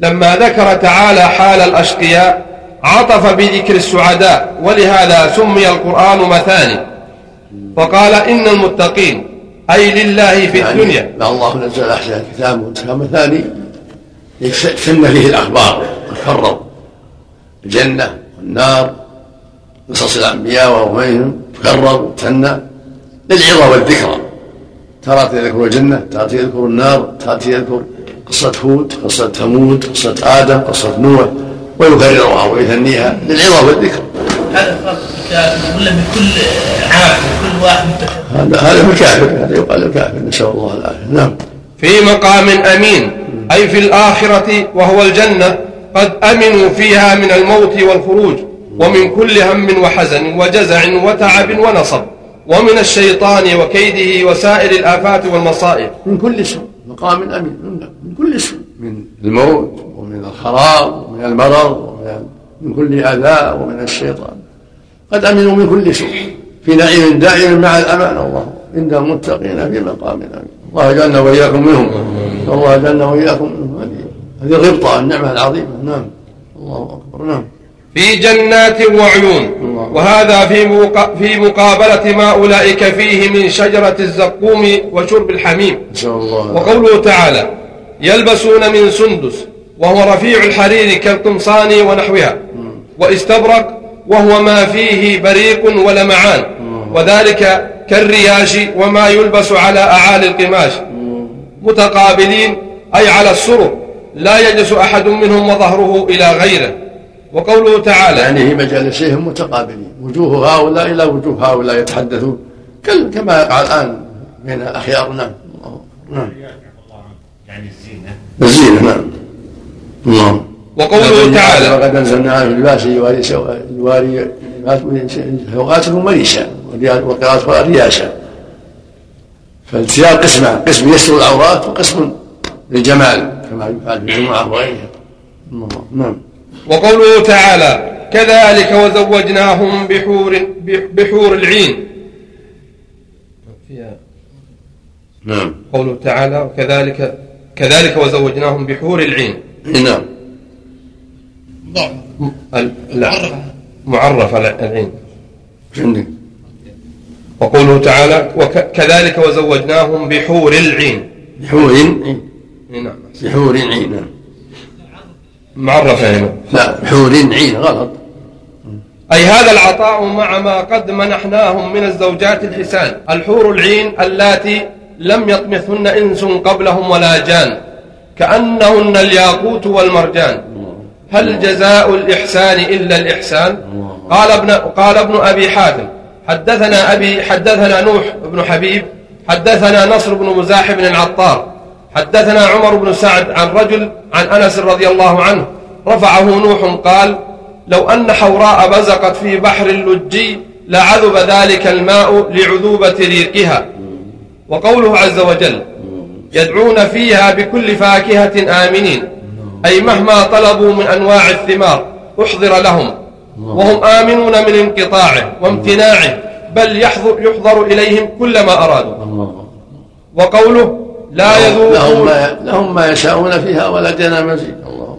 لما ذكر تعالى حال الأشقياء عطف بذكر السعداء ولهذا سمي القرآن مثاني. فقال إن المتقين أي لله في يعني الدنيا. الله نزل أحسن الكتاب وانتهى مثاني سن فيه الأخبار تكرر الجنة والنار قصص الأنبياء وأميهم تكرر وتثنى للعظة والذكرى. ترى يذكر الجنة تأتي يذكر النار تأتي يذكر قصة هود قصة ثمود قصة آدم قصة نوح ويكررها ويثنيها للعظة والذكر. هذا ولا بكل عام كل واحد هذا هذا في الكافر هذا يقال الكافر نسأل الله العافية. نعم. في مقام أمين أي في الآخرة وهو الجنة قد أمنوا فيها من الموت والخروج ومن كل هم وحزن وجزع وتعب ونصب ومن الشيطان وكيده وسائر الآفات والمصائب. من كل سوء مقام أمين. من كل سوء من الموت ومن الخراب ومن المرض ومن من كل اذى ومن الشيطان. قد أمنوا من كل سوء في نعيم دائم مع الأمان. الله إن المتقين في مقام أمين. الله جعلنا وإياكم منهم. الله جعلنا وإياكم منهم. هذه الغبطه النعمة العظيمة. نعم. الله أكبر. نعم. في جنات وعيون. وهذا في في مقابلة ما أولئك فيه من شجرة الزقوم وشرب الحميم. الله. وقوله تعالى يلبسون من سندس وهو رفيع الحرير كالقمصان ونحوها واستبرق وهو ما فيه بريق ولمعان وذلك كالرياش وما يلبس على أعالي القماش. متقابلين أي على السرر لا يجلس أحد منهم وظهره إلى غيره. وقوله تعالى يعني في مجالسهم متقابلين وجوه هؤلاء إلى وجوه هؤلاء يتحدثون كما يقع الآن بين أخيارنا نعم. يعني الزينة. الزينة نعم. نعم. وقوله تعالى وقد أنزلنا على اللباس يواري يواري سوآتكم وريشا وقراءة الرياشة فالسياق قسمان قسم يستر العورات وقسم للجمال كما يفعل في الجمعة وغيرها نعم. وقوله تعالى كذلك وزوجناهم بحور بحور العين. نعم. قوله تعالى وكذلك كذلك وزوجناهم بحور العين. نعم. لا. معرفة. العين. وقوله تعالى وكذلك وزوجناهم بحور العين. بحور عين نعم. بحور عين نعم. معرفة هنا لا حور عين غلط. أي هذا العطاء مع ما قد منحناهم من الزوجات الحسان. الحور العين اللاتي لم يطمثهن إنس قبلهم ولا جان كأنهن الياقوت والمرجان. هل جزاء الإحسان إلا الإحسان؟ قال ابن, قال ابن أبي حاتم حدثنا أبي حدثنا نوح بن حبيب حدثنا نصر بن مزاحم بن العطار حدثنا عمر بن سعد عن رجل عن أنس رضي الله عنه رفعه نوح قال لو أن حوراء بزقت في بحر اللجي لعذب ذلك الماء لعذوبة ريقها. وقوله عز وجل يدعون فيها بكل فاكهة آمنين. أي مهما طلبوا من أنواع الثمار أحضر لهم. وهم آمنون من انقطاعه وامتناعه بل يحضر, يحضر إليهم كل ما أرادوا. وقوله لا يذوقون لهم ما لهم ما يشاءون فيها ولدينا مزيد. الله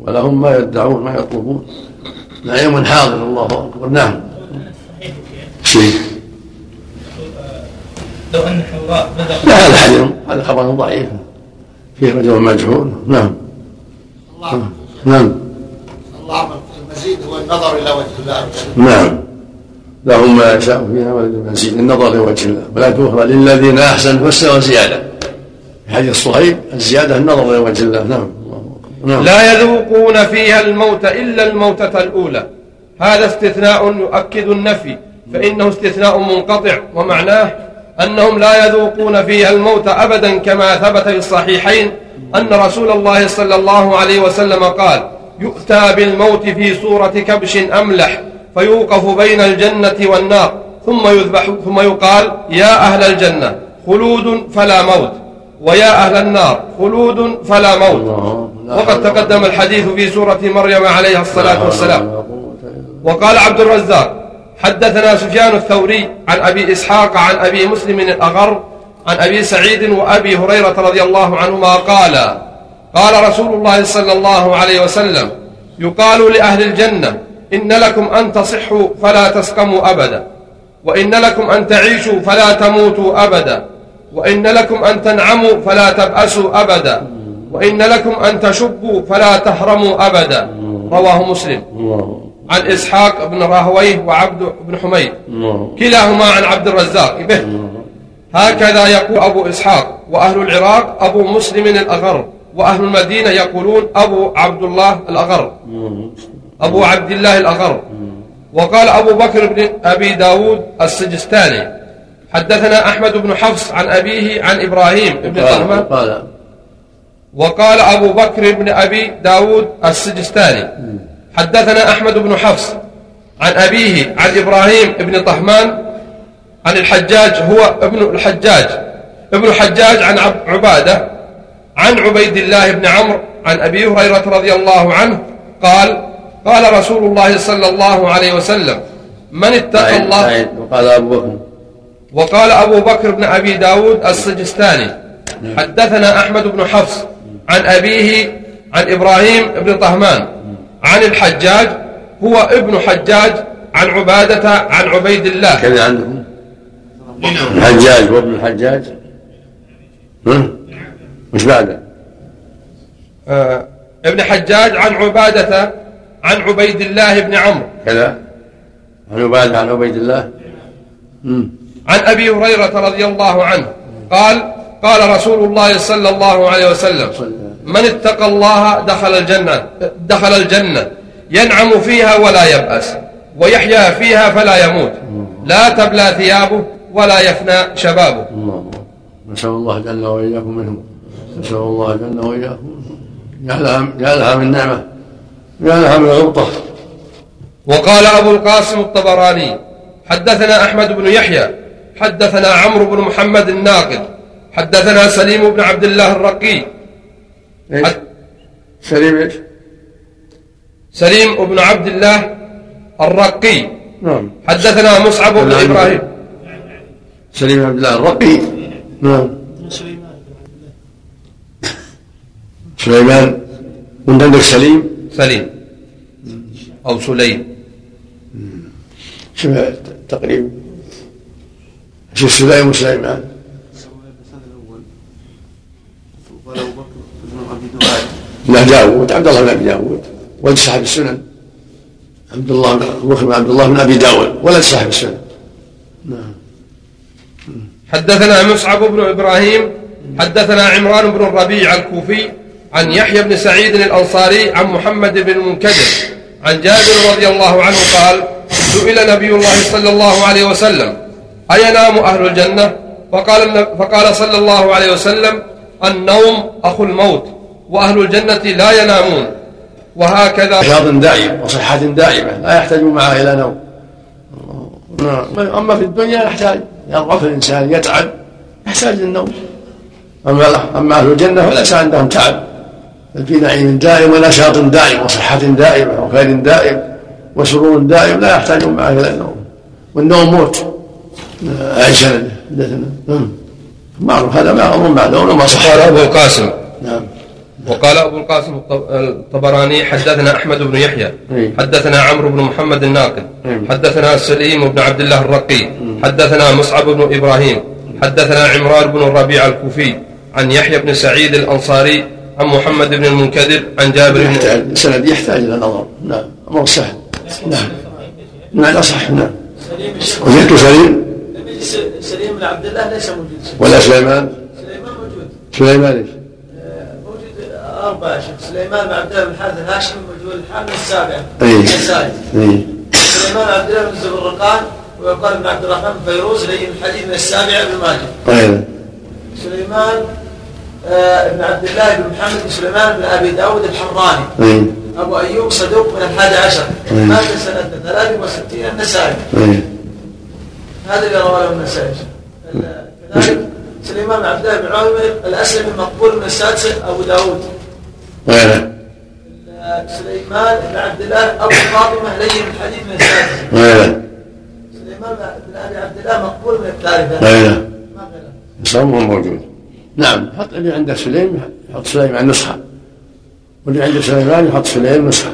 ولهم ما يدعون ما يطلبون. نعيم حاضر الله أكبر. نعم. شيء لو أن حواء بدأ لا هذا حديث هذا خبر ضعيف. فيه رجل مجهول. نعم. الله. نعم. الله المزيد هو النظر إلى وجه الله. نعم. لهم ما يشاء فيها ولد مزيد النظر لوجه الله. ولا تؤخر للذين أحسنوا الحسنى وزياده في حديث صهيب الزيادة النظر لوجه الله. نعم. نعم. لا يذوقون فيها الموت إلا الموتة الأولى. هذا استثناء يؤكد النفي. فإنه استثناء منقطع. ومعناه أنهم لا يذوقون فيها الموت أبدا كما ثبت في الصحيحين أن رسول الله صلى الله عليه وسلم قال يؤتى بالموت في صورة كبش أملح فيوقف بين الجنة والنار ثم يذبح ثم يقال يا أهل الجنة خلود فلا موت ويا أهل النار خلود فلا موت. وقد تقدم الحديث في سورة مريم عليها الصلاة والسلام. وقال عبد الرزاق حدثنا سفيان الثوري عن أبي إسحاق عن أبي مسلم الأغر عن أبي سعيد وأبي هريرة رضي الله عنهما قال قال رسول الله صلى الله عليه وسلم يقال لأهل الجنة إن لكم أن تصحوا فلا تسقموا أبدا وإن لكم أن تعيشوا فلا تموتوا أبدا وإن لكم أن تنعموا فلا تبأسوا أبدا وإن لكم أن تشبوا فلا تهرموا أبدا رواه مسلم. عن إسحاق بن راهويه وعبد بن حميد. الله كلاهما عن عبد الرزاق. به. هكذا يقول أبو إسحاق وأهل العراق أبو مسلم الأغر وأهل المدينة يقولون أبو عبد الله الأغر. أبو عبد الله الأغر. وقال أبو بكر بن أبي داود السجستاني حدثنا أحمد بن حفص عن أبيه عن إبراهيم بن طهمان قال قال. وقال أبو بكر بن أبي داود السجستاني حدثنا أحمد بن حفص عن أبيه عن إبراهيم بن طهمان عن الحجاج هو ابن الحجاج ابن الحجاج عن عب- عبادة عن عبيد الله بن عمرو عن أبي هريرة رضي الله عنه قال قال رسول الله صلى الله عليه وسلم من اتقى الله وقال أبو بكر. وقال أبو بكر بن أبي داود السجستاني حدثنا أحمد بن حفص عن أبيه عن إبراهيم بن طهمان عن الحجاج هو ابن حجاج عن عبادة عن عبيد الله. كذا عندكم الحجاج وابن الحجاج؟ ها؟ وش بعده؟ آه ابن حجاج عن عبادة عن عبيد الله بن عمرو. كذا؟ عن عبادة عن عبيد الله؟ مم. عن أبي هريرة رضي الله عنه. قال قال رسول الله صلى الله عليه وسلم. من اتقى الله دخل الجنة دخل الجنة. ينعم فيها ولا يبأس ويحيا فيها فلا يموت. لا تبلى ثيابه ولا يفنى شبابه. نسأل الله جل وإياكم منهم نسأل الله جل وإياكم جعلها من نعمة. جعلها من غبطة وقال أبو القاسم الطبراني حدثنا أحمد بن يحيى حدثنا عمرو بن محمد الناقد حدثنا سليم بن عبد الله الرقي إيش؟ سليم إيش؟ سليم بن عبد الله الرقي. نعم. حدثنا مصعب بن. إبراهيم. سليم بن عبد الله الرقي. نعم. سليمان. وانت عندك سليم؟ سليم. أو سليم. شوف تقريب شوف سليم وسليمان قال ابو بكر بن ابي لا داود عبد الله بن أبي داود ولد صاحب السنن. عبد الله بن عبد الله بن أبي داود ولد صاحب السنن. نعم. حدثنا مصعب بن إبراهيم حدثنا عمران بن الربيع الكوفي عن يحيى بن سعيد الأنصاري عن محمد بن المنكدر عن جابر رضي الله عنه قال سئل نبي الله صلى الله عليه وسلم أينام أهل الجنة؟ فقال, فقال صلى الله عليه وسلم النوم أخو الموت. وأهل الجنة لا ينامون. وهكذا نشاط دائم وصحة دائمة لا يحتاج معها إلى نوم. أما في الدنيا يحتاج يضعف الإنسان يتعب يحتاج للنوم أما أما أهل الجنة فليس عندهم تعب. بل في نعيم دائم ونشاط دائم وصحة دائمة وخير دائم وسرور دائم لا يحتاجون معه إلى النوم. والنوم موت. عائشة حدثنا نعم. معروف هذا ما أمر معلوم وما صح قال أبو القاسم. نعم. وقال أبو القاسم الط- الطبراني حدثنا أحمد بن يحيى. حدثنا عمرو بن محمد الناقد. حدثنا سليم بن عبد الله الرقي حدثنا مصعب بن إبراهيم حدثنا عمران بن الربيع الكوفي عن يحيى بن سعيد الأنصاري عن محمد بن المنكدر عن جابر بن يحتاج السند يحتاج إلى نظر. نعم. أمر سهل. نعم. نعم صح. نعم. وجدت سليم؟ سليم بن عبد الله ليس موجود. ولا سليمان؟ سليمان موجود. سليمان إيش؟ أربعة شيخ سليمان بن عبد الله بن الحارث الهاشمي موجود الحامل السابع. أي. اي سليمان بن عبد الله بن الزبرقان ويقال بن عبد الرحمن بن فيروز لين الحديث من السابع ابن ماجه. اي سليمان آه، بن عبد الله بن محمد بن سليمان بن أبي داود الحراني اي أبو أيوب صدوق من الحادي عشر. أي. مات سنه 63 النسائي. اي هذا اللي رواه النسائي. كذلك سليمان بن عبد الله بن عمر الاسلمي مقبول من السادسه أبو داود. غيره سليمان بن عبد الله أبو فاطمة لين الحديث من السادسه غيره سليمان بن ابي عبد الله مقبول من الثالثة. غيره ما غيره صومه موجود. نعم حط اللي عندك سليم حط سليم على النسخه واللي عند سليمان يحط مسحه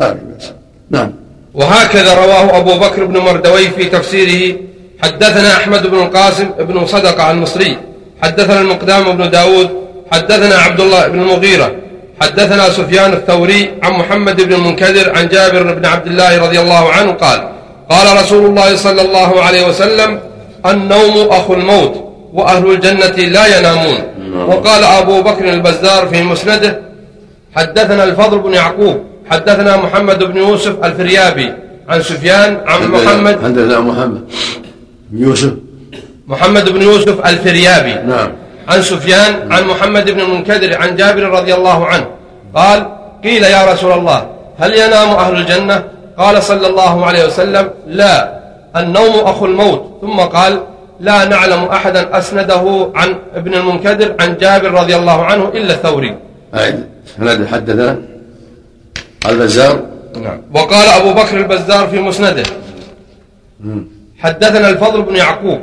هذه بس. نعم. وهكذا رواه أبو بكر بن مردوي في تفسيره حدثنا أحمد بن القاسم بن صدقة المصري. حدثنا المقدام بن داود حدثنا عبد الله بن المغيرة. حدثنا سفيان الثوري عن محمد بن المنكدر عن جابر بن عبد الله رضي الله عنه قال قال رسول الله صلى الله عليه وسلم النوم أخو الموت وأهل الجنة لا ينامون. وقال أبو بكر البزار في مسنده حدثنا الفضل بن يعقوب حدثنا محمد بن يوسف الفريابي عن سفيان عن محمد حدثنا محمد بن يوسف. محمد بن يوسف الفريابي. نعم. عن سفيان عن محمد بن المنكدر عن جابر رضي الله عنه. قال قيل يا رسول الله هل ينام أهل الجنة؟ قال صلى الله عليه وسلم لا النوم أخو الموت. ثم قال لا نعلم أحدا أسنده عن ابن المنكدر عن جابر رضي الله عنه إلا الثوري. أعد. سند حدثنا البزار؟ نعم. وقال أبو بكر البزار في مسنده. حدثنا الفضل بن يعقوب.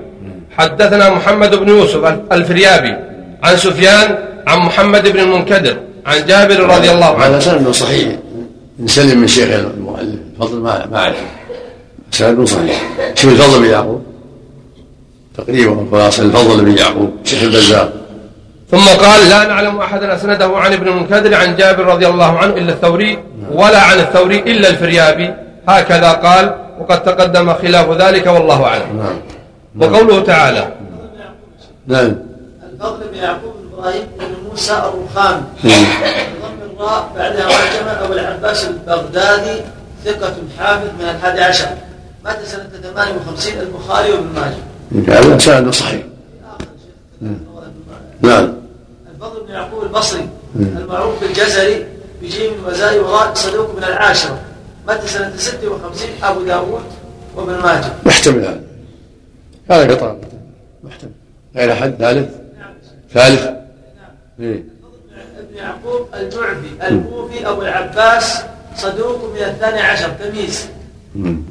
حدثنا محمد بن يوسف الفريابي عن سفيان عن محمد بن المنكدر عن جابر رضي الله هذا عنه سند صحيح. إن سلم من شيخ المؤلف الفضل ما ما أعرف. سند صحيح. شوف الفضل بن يعقوب. تقريبا خلاص الفضل بن يعقوب شيخ البزار ثم قال لا نعلم أحدا أسنده عن ابن المنكدر عن جابر رضي الله عنه إلا الثوري ولا عن الثوري إلا الفريابي. هكذا قال وقد تقدم خلاف ذلك والله أعلم. نعم. وقوله تعالى. نعم. الفضل بن يعقوب بن إبراهيم بن موسى نعم. بضم الراء بعدها معجمه أبو العباس البغدادي ثقة حافظ من الحادي عشر. مات سنة 58 البخاري وابن ماجه. هذا سند صحيح. نعم. الفضل بن يعقوب البصري المعروف بالجزري بجيم وزاي وراء صدوق من العاشرة. مات سنة 56 أبو داود وابن ماجه. محتمل هذا. هذا قطع. محتمل. غير أحد ثالث؟ ثالث؟ إيه. ابن يعقوب الجعبي الكوفي أبو العباس صدوق من الثاني عشر تمييز.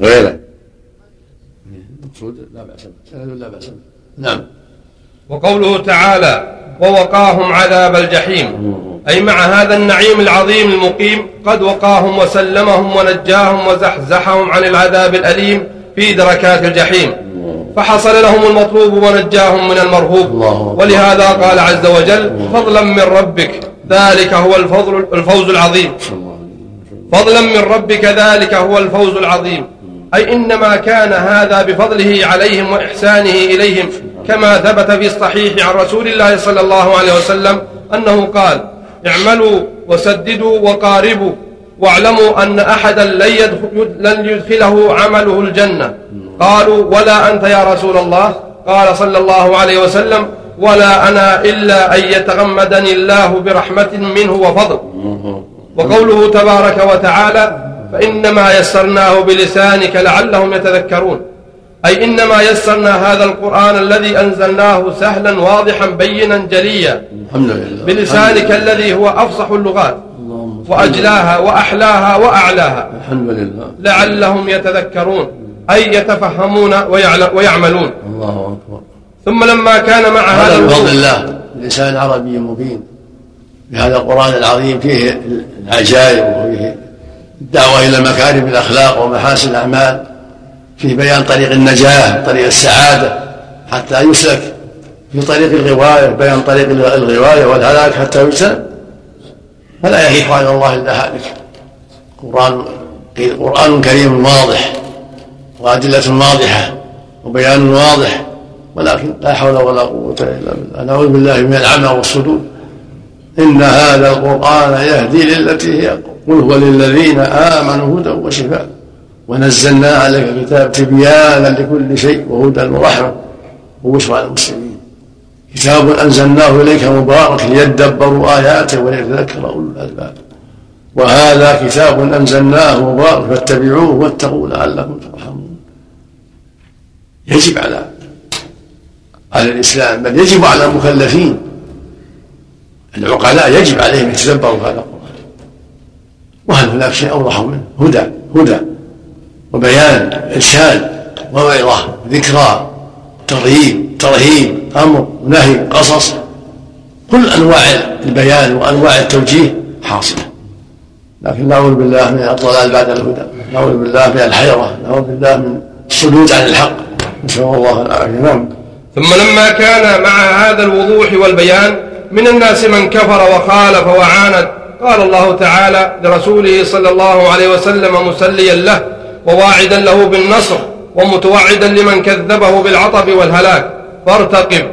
غيره. المقصود لا سند لا بأس به. نعم. وقوله تعالى ووقاهم عذاب الجحيم أي مع هذا النعيم العظيم المقيم قد وقاهم وسلمهم ونجاهم وزحزحهم عن العذاب الأليم في دركات الجحيم. فحصل لهم المطلوب ونجاهم من المرهوب. ولهذا قال عز وجل فضلا من ربك ذلك هو الفضل الفوز العظيم. فضلا من ربك ذلك هو الفوز العظيم. أي إنما كان هذا بفضله عليهم وإحسانه إليهم كما ثبت في الصحيح عن رسول الله صلى الله عليه وسلم أنه قال اعملوا وسددوا وقاربوا واعلموا أن أحدا لن يدخله عمله الجنة. قالوا ولا أنت يا رسول الله؟ قال صلى الله عليه وسلم ولا أنا إلا أن يتغمدني الله برحمة منه وفضل. وقوله تبارك وتعالى فإنما يسرناه بلسانك لعلهم يتذكرون. أي إنما يسرنا هذا القرآن الذي أنزلناه سهلا واضحا بينا جليا. الحمد لله. بلسانك الذي هو أفصح اللغات. وأجلاها وأحلاها وأعلاها. الحمد لله. لعلهم يتذكرون. أي يتفهمون ويعملون. الله أكبر. ثم لما كان مع هذا هذا من فضل الوجود الله. لسان عربي مبين. بهذا القرآن العظيم فيه العجائب وفيه الدعوة إلى مكارم الأخلاق ومحاسن الأعمال. فيه بيان طريق النجاة طريق السعادة حتى يسلك في طريق الغواية بيان طريق الغواية والهلاك حتى يجتنب فلا يهيح على الله إلا هالك قرآن قرآن كريم واضح. وأدلة واضحة وبيان واضح ولكن لا حول ولا قوة إلا بالله. نعوذ بالله من العمى والصدور. إن هذا القرآن يهدي للتي هي قل هو للذين آمنوا هدى وشفاء. ونزلنا عليك الكتاب تبيانا لكل شيء وهدى ورحمة. وبشرى للمسلمين كتاب أنزلناه إليك مبارك ليدبروا آياته وليتذكر أولو الألباب. وهذا كتاب أنزلناه مبارك فاتبعوه واتقوا لعلكم ترحمون. يجب على على الإسلام بل يجب على المكلفين العقلاء يجب عليهم يتدبروا هذا القرآن. وهل هناك شيء أوضح منه؟ هدى هدى وبيان إرشاد موعظة ذكرى ترهيب ترهيب أمر نهي قصص. كل أنواع البيان وأنواع التوجيه حاصلة. لكن نعوذ بالله من الضلال بعد الهدى نعوذ بالله من الحيرة نعوذ بالله من الصدود عن الحق. نسأل الله العافية. نعم. ثم لما كان مع هذا الوضوح والبيان من الناس من كفر وخالف وعاند قال الله تعالى لرسوله صلى الله عليه وسلم مسليا له وواعدا له بالنصر ومتوعدا لمن كذبه بالعطب والهلاك. فارتقب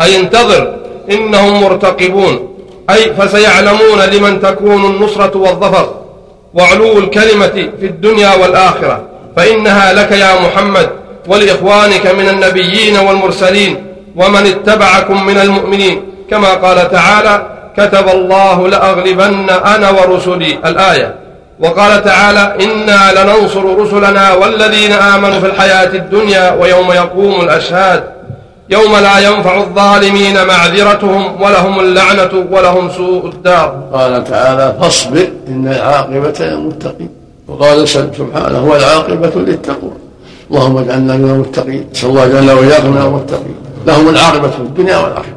أي انتظر إنهم مرتقبون. أي فسيعلمون لمن تكون النصرة والظفر وعلو الكلمة في الدنيا والآخرة. فإنها لك يا محمد ولإخوانك من النبيين والمرسلين ومن اتبعكم من المؤمنين. كما قال تعالى كتب الله لأغلبن أنا ورسلي الآية. وقال تعالى إنا لننصر رسلنا والذين آمنوا في الحياة الدنيا ويوم يقوم الأشهاد. يوم لا ينفع الظالمين معذرتهم ولهم اللعنة ولهم سوء الدار. قال تعالى فاصبر إن العاقبة للمتقين. وقال سبحانه والعاقبة للتقوى. اللهم اجعلنا من المتقين نسأل الله جل وإياكم من المتقين. لهم العاقبة في الدنيا والآخرة.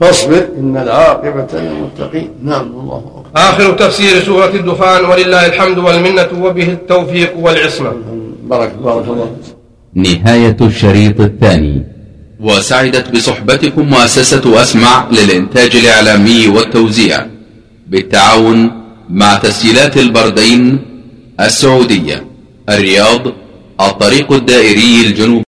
فاصبر إن العاقبة للمتقين. نعم الله أكبر. آخر تفسير سورة الدخان ولله الحمد والمنة وبه التوفيق والعصمة. بارك بارك الله نهاية الشريط الثاني. وسعدت بصحبتكم مؤسسة أسمع للإنتاج الإعلامي والتوزيع. بالتعاون مع تسجيلات البردين السعودية الرياض الطريق الدائري الجنوبي